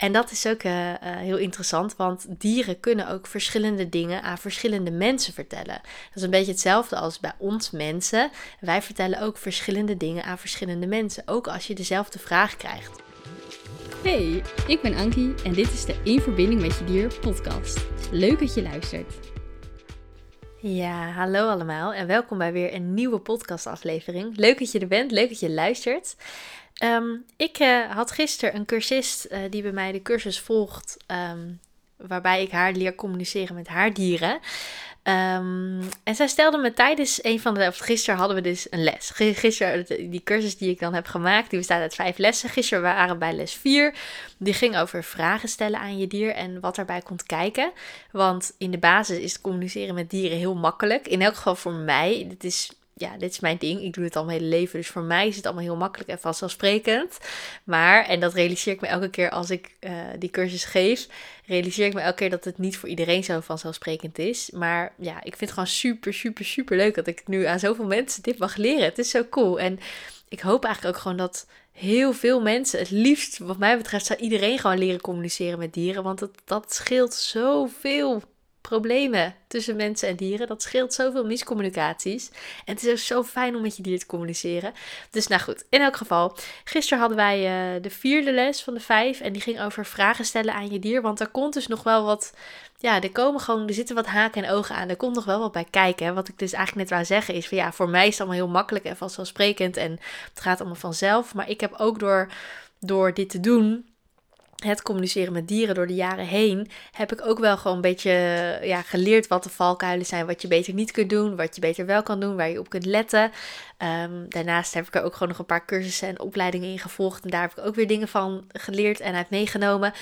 En dat is ook uh, heel interessant, want dieren kunnen ook verschillende dingen aan verschillende mensen vertellen. Dat is een beetje hetzelfde als bij ons mensen. Wij vertellen ook verschillende dingen aan verschillende mensen, ook als je dezelfde vraag krijgt. Hey, ik ben Ankie en dit is de In Verbinding met Je Dier podcast. Leuk dat je luistert. Ja, hallo allemaal en welkom bij weer een nieuwe podcastaflevering. Leuk dat je er bent, leuk dat je luistert. Ehm, ik uh, had gisteren een cursist uh, die bij mij de cursus volgt, um, waarbij ik haar leer communiceren met haar dieren. Um, en zij stelde me tijdens een van de, of gisteren hadden we dus een les. Gisteren, die cursus die ik dan heb gemaakt, die bestaat uit vijf lessen. Gisteren waren we bij les vier. Die ging over vragen stellen aan je dier en wat daarbij komt kijken. Want in de basis is communiceren met dieren heel makkelijk. In elk geval voor mij. Het is ja, dit is mijn ding. Ik doe het al mijn hele leven. Dus voor mij is het allemaal heel makkelijk en vanzelfsprekend. Maar, en dat realiseer ik me elke keer als ik uh, die cursus geef, realiseer ik me elke keer dat het niet voor iedereen zo vanzelfsprekend is. Maar ja, ik vind het gewoon super, super, super leuk dat ik nu aan zoveel mensen dit mag leren. Het is zo cool. En ik hoop eigenlijk ook gewoon dat heel veel mensen, het liefst wat mij betreft, zou iedereen gewoon leren communiceren met dieren. Want dat, dat scheelt zoveel problemen tussen mensen en dieren. Dat scheelt zoveel miscommunicaties. En het is ook zo fijn om met je dier te communiceren. Dus nou goed, in elk geval. Gisteren hadden wij uh, de vierde les van de vijf. En die ging over vragen stellen aan je dier. Want er komt dus nog wel wat. Ja, er komen gewoon, er zitten wat haken en ogen aan. Er komt nog wel wat bij kijken. Wat ik dus eigenlijk net wou zeggen is ja, voor mij is het allemaal heel makkelijk en vanzelfsprekend. En het gaat allemaal vanzelf. Maar ik heb ook door, door dit te doen het communiceren met dieren door de jaren heen, heb ik ook wel gewoon een beetje ja, geleerd wat de valkuilen zijn. Wat je beter niet kunt doen, wat je beter wel kan doen, waar je op kunt letten. Um, daarnaast heb ik er ook gewoon nog een paar cursussen en opleidingen in gevolgd. En daar heb ik ook weer dingen van geleerd en uit meegenomen.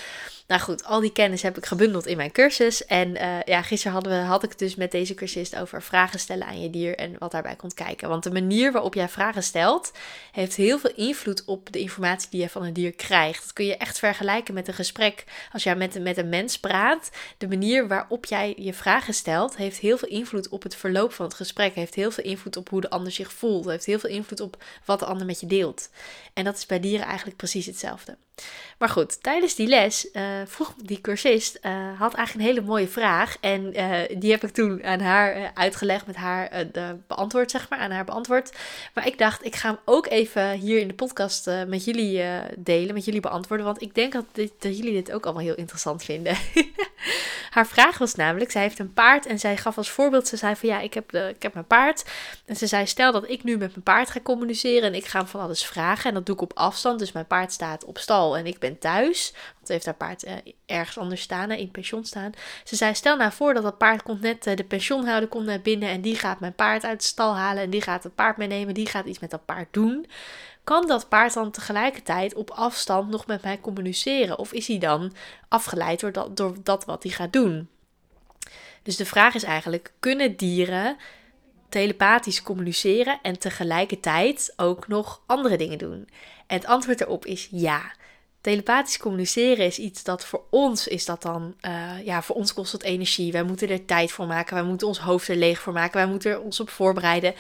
Nou goed, al die kennis heb ik gebundeld in mijn cursus. En uh, ja, gisteren hadden we, had ik het dus met deze cursist over vragen stellen aan je dier en wat daarbij komt kijken. Want de manier waarop jij vragen stelt, heeft heel veel invloed op de informatie die je van een dier krijgt. Dat kun je echt vergelijken met een gesprek. Als jij met, met een mens praat, de manier waarop jij je vragen stelt, heeft heel veel invloed op het verloop van het gesprek. Heeft heel veel invloed op hoe de ander zich voelt. Heeft heel veel invloed op wat de ander met je deelt. En dat is bij dieren eigenlijk precies hetzelfde. Maar goed, tijdens die les uh, vroeg die cursist, uh, had eigenlijk een hele mooie vraag. En uh, die heb ik toen aan haar uitgelegd, met haar beantwoord, zeg maar, aan haar beantwoord. Maar ik dacht, ik ga hem ook even hier in de podcast met jullie delen, met jullie beantwoorden. Want ik denk dat, dat jullie dit ook allemaal heel interessant vinden. haar vraag was namelijk, zij heeft een paard en zij gaf als voorbeeld, ze zei van ja, ik heb, de, ik heb mijn paard. En ze zei, stel dat ik nu met mijn paard ga communiceren en ik ga hem van alles vragen. En dat doe ik op afstand, dus mijn paard staat op stal en ik ben thuis. Want heeft haar paard eh, ergens anders staan, in pensioen staan. Ze zei, stel nou voor dat dat paard komt net, uh, de pensioenhouder komt naar binnen en die gaat mijn paard uit de stal halen en die gaat het paard meenemen, die gaat iets met dat paard doen. Kan dat paard dan tegelijkertijd op afstand nog met mij communiceren? Of is hij dan afgeleid door dat wat hij gaat doen? Dus de vraag is eigenlijk: kunnen dieren telepathisch communiceren en tegelijkertijd ook nog andere dingen doen? En het antwoord erop is ja. Telepathisch communiceren is iets dat voor ons is dat dan, uh, ja, voor ons kost het energie. Wij moeten er tijd voor maken, wij moeten ons hoofd er leeg voor maken, wij moeten er ons op voorbereiden.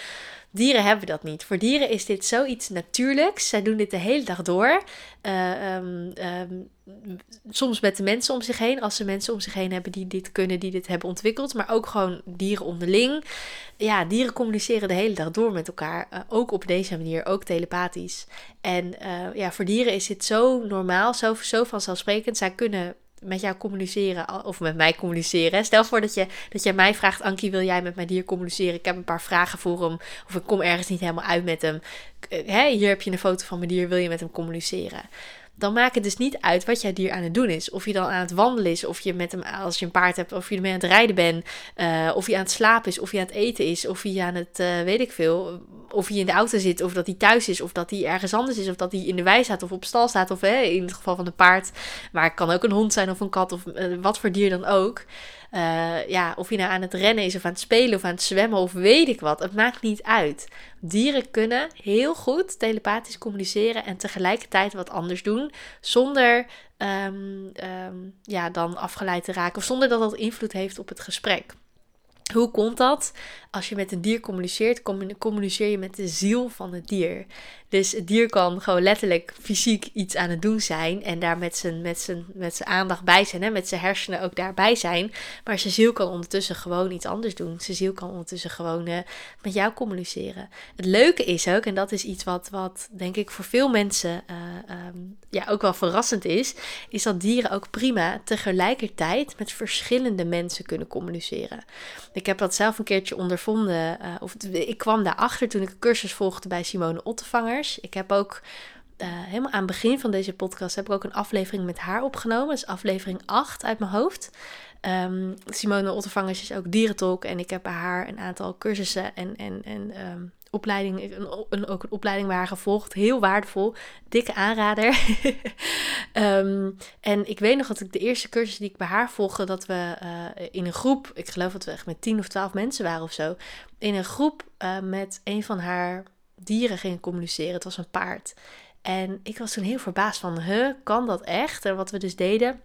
Dieren hebben dat niet. Voor dieren is dit zoiets natuurlijks. Zij doen dit de hele dag door. Uh, um, um, soms met de mensen om zich heen, als ze mensen om zich heen hebben die dit kunnen, die dit hebben ontwikkeld, maar ook gewoon dieren onderling. Ja, dieren communiceren de hele dag door met elkaar, uh, ook op deze manier, ook telepathisch. En uh, ja, voor dieren is dit zo normaal, zo, zo vanzelfsprekend. Zij kunnen met jou communiceren of met mij communiceren. Stel voor dat je, dat je mij vraagt, Ankie, wil jij met mijn dier communiceren? Ik heb een paar vragen voor hem of ik kom ergens niet helemaal uit met hem. Hè, hier heb je een foto van mijn dier, wil je met hem communiceren? Dan maakt het dus niet uit wat jouw dier aan het doen is. Of je dan aan het wandelen is, of je met hem, als je een paard hebt, of je ermee aan het rijden bent, uh, of hij aan het slapen is, of hij aan het eten is, of hij aan het, uh, weet ik veel, of hij in de auto zit, of dat hij thuis is, of dat hij ergens anders is, of dat hij in de wei staat, of op stal staat, of hè, in het geval van een paard. Maar het kan ook een hond zijn, of een kat, of uh, wat voor dier dan ook. Uh, ja, of je nou aan het rennen is of aan het spelen of aan het zwemmen of weet ik wat. Het maakt niet uit. Dieren kunnen heel goed telepathisch communiceren en tegelijkertijd wat anders doen. Zonder um, um, ja, dan afgeleid te raken. Of zonder dat dat invloed heeft op het gesprek. Hoe komt dat? Als je met een dier communiceert, communiceer je met de ziel van het dier. Dus het dier kan gewoon letterlijk fysiek iets aan het doen zijn en daar met zijn, met zijn, met zijn aandacht bij zijn, hè, met zijn hersenen ook daarbij zijn. Maar zijn ziel kan ondertussen gewoon iets anders doen. Zijn ziel kan ondertussen gewoon uh, met jou communiceren. Het leuke is ook, en dat is iets wat, wat denk ik voor veel mensen uh, um, ja, ook wel verrassend is, is dat dieren ook prima tegelijkertijd met verschillende mensen kunnen communiceren. Ik heb dat zelf een keertje ondervonden, uh, of ik kwam daarachter toen ik een cursus volgde bij Simone Ottevangers. Ik heb ook uh, helemaal aan het begin van deze podcast heb ik ook een aflevering met haar opgenomen. Dat is aflevering 8 uit mijn hoofd. Um, Simone Ottevangers is ook dierentolk en ik heb bij haar een aantal cursussen en, en, en um, een, ook een opleiding waar gevolgd. Heel waardevol. Dikke aanrader. um, en ik weet nog dat ik de eerste cursus die ik bij haar volgde, dat we uh, in een groep, ik geloof dat we echt met 10 of 12 mensen waren of zo, in een groep uh, met een van haar dieren gingen communiceren. Het was een paard. En ik was toen heel verbaasd van, huh, kan dat echt? En wat we dus deden,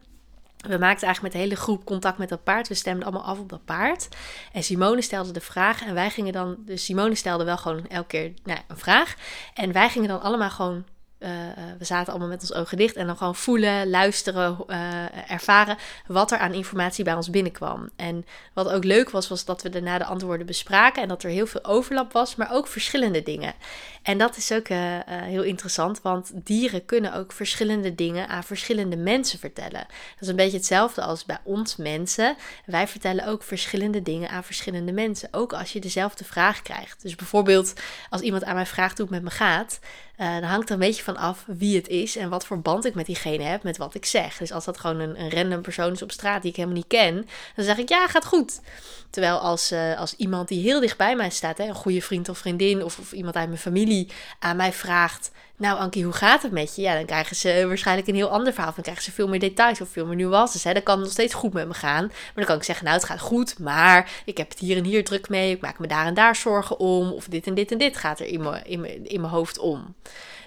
we maakten eigenlijk met de hele groep contact met dat paard. We stemden allemaal af op dat paard. En Simone stelde de vraag. En wij gingen dan. Dus Simone stelde wel gewoon elke keer nou, een vraag. En wij gingen dan allemaal gewoon uh, we zaten allemaal met ons ogen dicht en dan gewoon voelen, luisteren, uh, ervaren wat er aan informatie bij ons binnenkwam. En wat ook leuk was, was dat we daarna de antwoorden bespraken en dat er heel veel overlap was, maar ook verschillende dingen. En dat is ook heel interessant, want dieren kunnen ook verschillende dingen aan verschillende mensen vertellen. Dat is een beetje hetzelfde als bij ons mensen. Wij vertellen ook verschillende dingen aan verschillende mensen, ook als je dezelfde vraag krijgt. Dus bijvoorbeeld als iemand aan mij vraagt hoe het met me gaat, uh, dan hangt er een beetje van af wie het is en wat voor band ik met diegene heb met wat ik zeg. Dus als dat gewoon een, een random persoon is op straat die ik helemaal niet ken, dan zeg ik ja, gaat goed. Terwijl als, uh, als iemand die heel dicht bij mij staat, hè, een goede vriend of vriendin of, of iemand uit mijn familie aan mij vraagt: Nou, Ankie, hoe gaat het met je? Ja, dan krijgen ze waarschijnlijk een heel ander verhaal. Dan krijgen ze veel meer details of veel meer nuances. Hè. Dan kan nog steeds goed met me gaan. Maar dan kan ik zeggen: Nou, het gaat goed, maar ik heb het hier en hier druk mee. Ik maak me daar en daar zorgen om. Of dit en dit en dit gaat er in mijn, in mijn, in mijn hoofd om.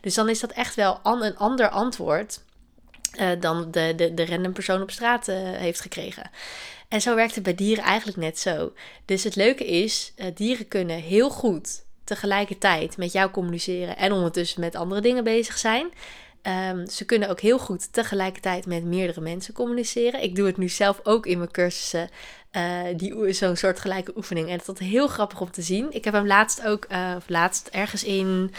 Dus dan is dat echt wel een ander antwoord. Uh, dan de, de, de random persoon op straat uh, heeft gekregen. En zo werkt het bij dieren eigenlijk net zo. Dus het leuke is, uh, dieren kunnen heel goed tegelijkertijd met jou communiceren en ondertussen met andere dingen bezig zijn. Um, ze kunnen ook heel goed tegelijkertijd met meerdere mensen communiceren. Ik doe het nu zelf ook in mijn cursussen. Uh, die zo'n soort gelijke oefening. En dat is heel grappig om te zien. Ik heb hem laatst ook, uh, laatst ergens in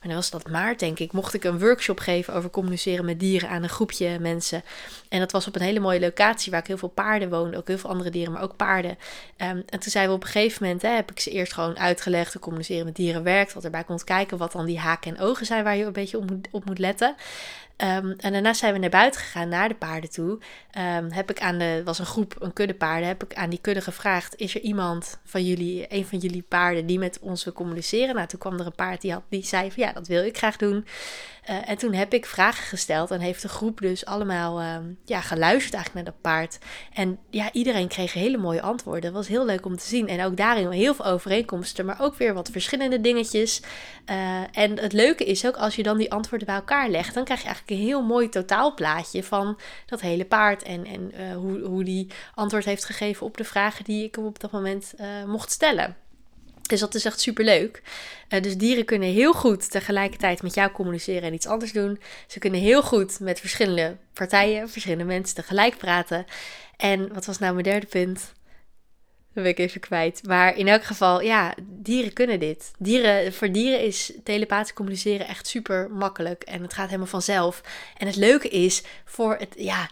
wanneer was dat maart denk ik, mocht ik een workshop geven over communiceren met dieren aan een groepje mensen. En dat was op een hele mooie locatie waar ik heel veel paarden woonde, ook heel veel andere dieren, maar ook paarden. Um, en toen zeiden we op een gegeven moment, hè, heb ik ze eerst gewoon uitgelegd hoe communiceren met dieren werkt, wat erbij komt kijken, wat dan die haken en ogen zijn waar je een beetje op moet, op moet letten. Um, en daarna zijn we naar buiten gegaan, naar de paarden toe. Um, heb ik aan de, was een groep, een kudde paarden, heb ik aan die kudde gevraagd: is er iemand van jullie, een van jullie paarden, die met ons wil communiceren? Nou, toen kwam er een paard die, had, die zei: van ja, dat wil ik graag doen. Uh, en toen heb ik vragen gesteld en heeft de groep dus allemaal uh, ja, geluisterd eigenlijk naar dat paard. En ja, iedereen kreeg hele mooie antwoorden. Dat was heel leuk om te zien. En ook daarin heel veel overeenkomsten, maar ook weer wat verschillende dingetjes. Uh, en het leuke is ook als je dan die antwoorden bij elkaar legt, dan krijg je eigenlijk een heel mooi totaalplaatje van dat hele paard. En, en hoe, hoe die antwoord heeft gegeven op de vragen die ik op dat moment mocht stellen. Dus dat is echt super leuk. Uh, dus dieren kunnen heel goed tegelijkertijd met jou communiceren en iets anders doen. Ze kunnen heel goed met verschillende partijen, verschillende mensen tegelijk praten. En wat was nou mijn derde punt? Dat ben ik even kwijt. Maar in elk geval, ja, dieren kunnen dit. Dieren, voor dieren is telepathisch communiceren echt super makkelijk. En het gaat helemaal vanzelf. En het leuke is, voor het, ja,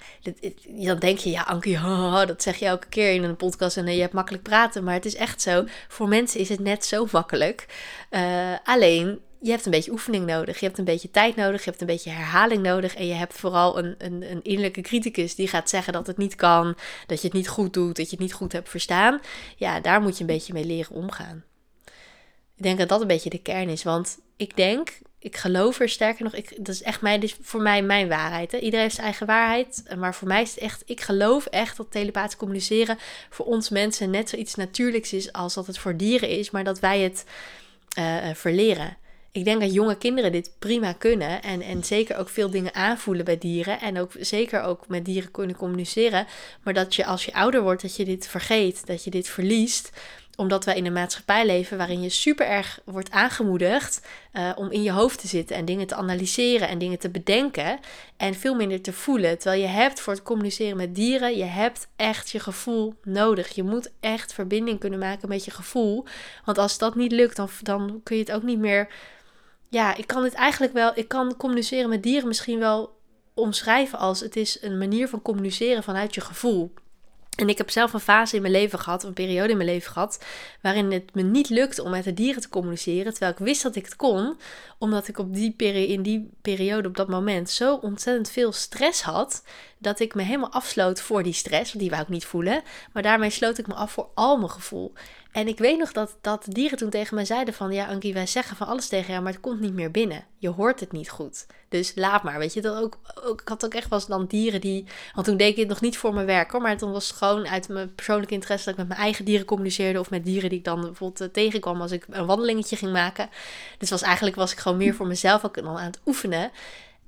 dan denk je, ja, Ankie, oh, dat zeg je elke keer in een podcast en je hebt makkelijk praten. Maar het is echt zo, voor mensen is het net zo makkelijk. Uh, alleen, je hebt een beetje oefening nodig. Je hebt een beetje tijd nodig. Je hebt een beetje herhaling nodig. En je hebt vooral een, een, een innerlijke criticus die gaat zeggen dat het niet kan. Dat je het niet goed doet. Dat je het niet goed hebt verstaan. Ja, daar moet je een beetje mee leren omgaan. Ik denk dat dat een beetje de kern is. Want ik denk, ik geloof er sterker nog. Ik, dat is echt mijn, dus voor mij mijn waarheid. Iedereen heeft zijn eigen waarheid. Maar voor mij is het echt, ik geloof echt dat telepathisch communiceren voor ons mensen net zoiets natuurlijks is als dat het voor dieren is. Maar dat wij het uh, verleren ik denk dat jonge kinderen dit prima kunnen. En, en zeker ook veel dingen aanvoelen bij dieren. En ook zeker ook met dieren kunnen communiceren. Maar dat je als je ouder wordt, dat je dit vergeet. Dat je dit verliest omdat wij in een maatschappij leven waarin je super erg wordt aangemoedigd uh, om in je hoofd te zitten en dingen te analyseren en dingen te bedenken en veel minder te voelen. Terwijl je hebt voor het communiceren met dieren, je hebt echt je gevoel nodig. Je moet echt verbinding kunnen maken met je gevoel. Want als dat niet lukt, dan, dan kun je het ook niet meer. Ja, ik kan het eigenlijk wel. Ik kan communiceren met dieren misschien wel omschrijven als het is een manier van communiceren vanuit je gevoel. En ik heb zelf een fase in mijn leven gehad, een periode in mijn leven gehad, waarin het me niet lukte om met de dieren te communiceren, terwijl ik wist dat ik het kon, omdat ik op die in die periode, op dat moment, zo ontzettend veel stress had, dat ik me helemaal afsloot voor die stress, want die wou ik niet voelen, maar daarmee sloot ik me af voor al mijn gevoel. En ik weet nog dat, dat dieren toen tegen mij zeiden van... Ja, Ankie, wij zeggen van alles tegen jou, maar het komt niet meer binnen. Je hoort het niet goed. Dus laat maar, weet je. Dat ook, ook, ik had ook echt wel dan dieren die... Want toen deed ik het nog niet voor mijn werk, hoor. Maar toen was het gewoon uit mijn persoonlijke interesse... dat ik met mijn eigen dieren communiceerde... of met dieren die ik dan bijvoorbeeld eh, tegenkwam als ik een wandelingetje ging maken. Dus was, eigenlijk was ik gewoon meer voor mezelf ook dan aan het oefenen.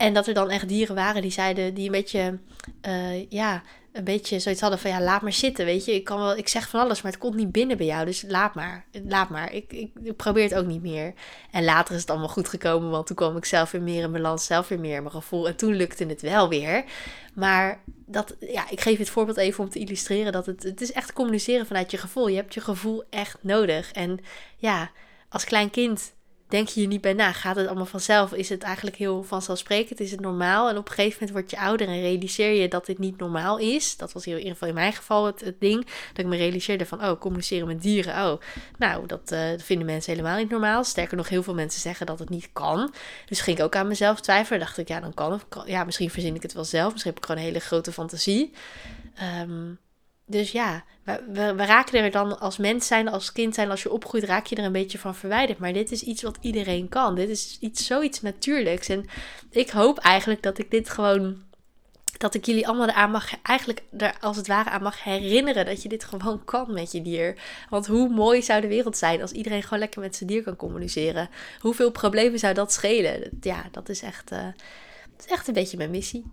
En dat er dan echt dieren waren die zeiden... die een beetje... Uh, ja een beetje zoiets hadden van ja, laat maar zitten, weet je. Ik, kan wel, ik zeg van alles, maar het komt niet binnen bij jou. Dus laat maar, laat maar. Ik, ik, ik probeer het ook niet meer. En later is het allemaal goed gekomen, want toen kwam ik zelf weer meer in balans, zelf weer meer in mijn gevoel. En toen lukte het wel weer. Maar dat, ja, ik geef het voorbeeld even om te illustreren dat het, het is echt communiceren vanuit je gevoel. Je hebt je gevoel echt nodig. En ja, als klein kind denk je hier niet bij na. Gaat het allemaal vanzelf? Is het eigenlijk heel vanzelfsprekend? Is het normaal? En op een gegeven moment word je ouder en realiseer je dat dit niet normaal is. Dat was in ieder geval in mijn geval het, ding. Dat ik me realiseerde van, oh, communiceren met dieren. Oh, nou, dat uh, vinden mensen helemaal niet normaal. Sterker nog, heel veel mensen zeggen dat het niet kan. Dus ging ik ook aan mezelf twijfelen. Dacht ik, ja, dan kan het. Ja, misschien verzin ik het wel zelf. Misschien heb ik gewoon een hele grote fantasie. Um, dus ja, we, we, we, raken er dan als mens zijn, als kind zijn, als je opgroeit, raak je er een beetje van verwijderd. Maar dit is iets wat iedereen kan. Dit is iets, zoiets natuurlijks. En ik hoop eigenlijk dat ik dit gewoon. Dat ik jullie allemaal eraan mag, eigenlijk er als het ware aan mag herinneren dat je dit gewoon kan met je dier. Want hoe mooi zou de wereld zijn als iedereen gewoon lekker met zijn dier kan communiceren? Hoeveel problemen zou dat schelen? Ja, dat is echt, uh, dat is echt een beetje mijn missie.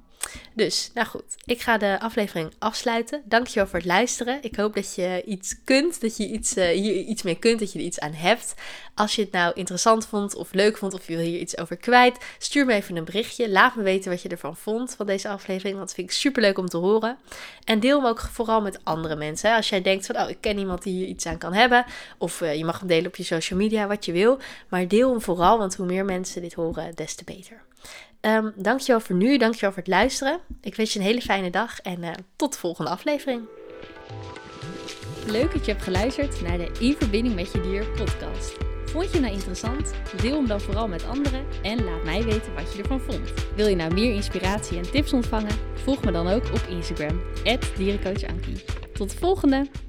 Dus, nou goed, ik ga de aflevering afsluiten. Dankjewel voor het luisteren. Ik hoop dat je iets kunt, dat je iets, uh, hier iets mee kunt, dat je er iets aan hebt. Als je het nou interessant vond of leuk vond of je wil hier iets over kwijt, stuur me even een berichtje. Laat me weten wat je ervan vond van deze aflevering, want dat vind ik super leuk om te horen. En deel hem ook vooral met andere mensen. Als jij denkt van, oh, ik ken iemand die hier iets aan kan hebben, of uh, je mag hem delen op je social media, wat je wil. Maar deel hem vooral, want hoe meer mensen dit horen, des te beter. Um, dankjewel voor nu, dankjewel voor het luisteren. Ik wens je een hele fijne dag en uh, tot de volgende aflevering. Leuk dat je hebt geluisterd naar de In Verbinding met Je Dier podcast. Vond je nou interessant? Deel hem dan vooral met anderen en laat mij weten wat je ervan vond. Wil je nou meer inspiratie en tips ontvangen? Volg me dan ook op Instagram, dierencoachankie. Tot de volgende!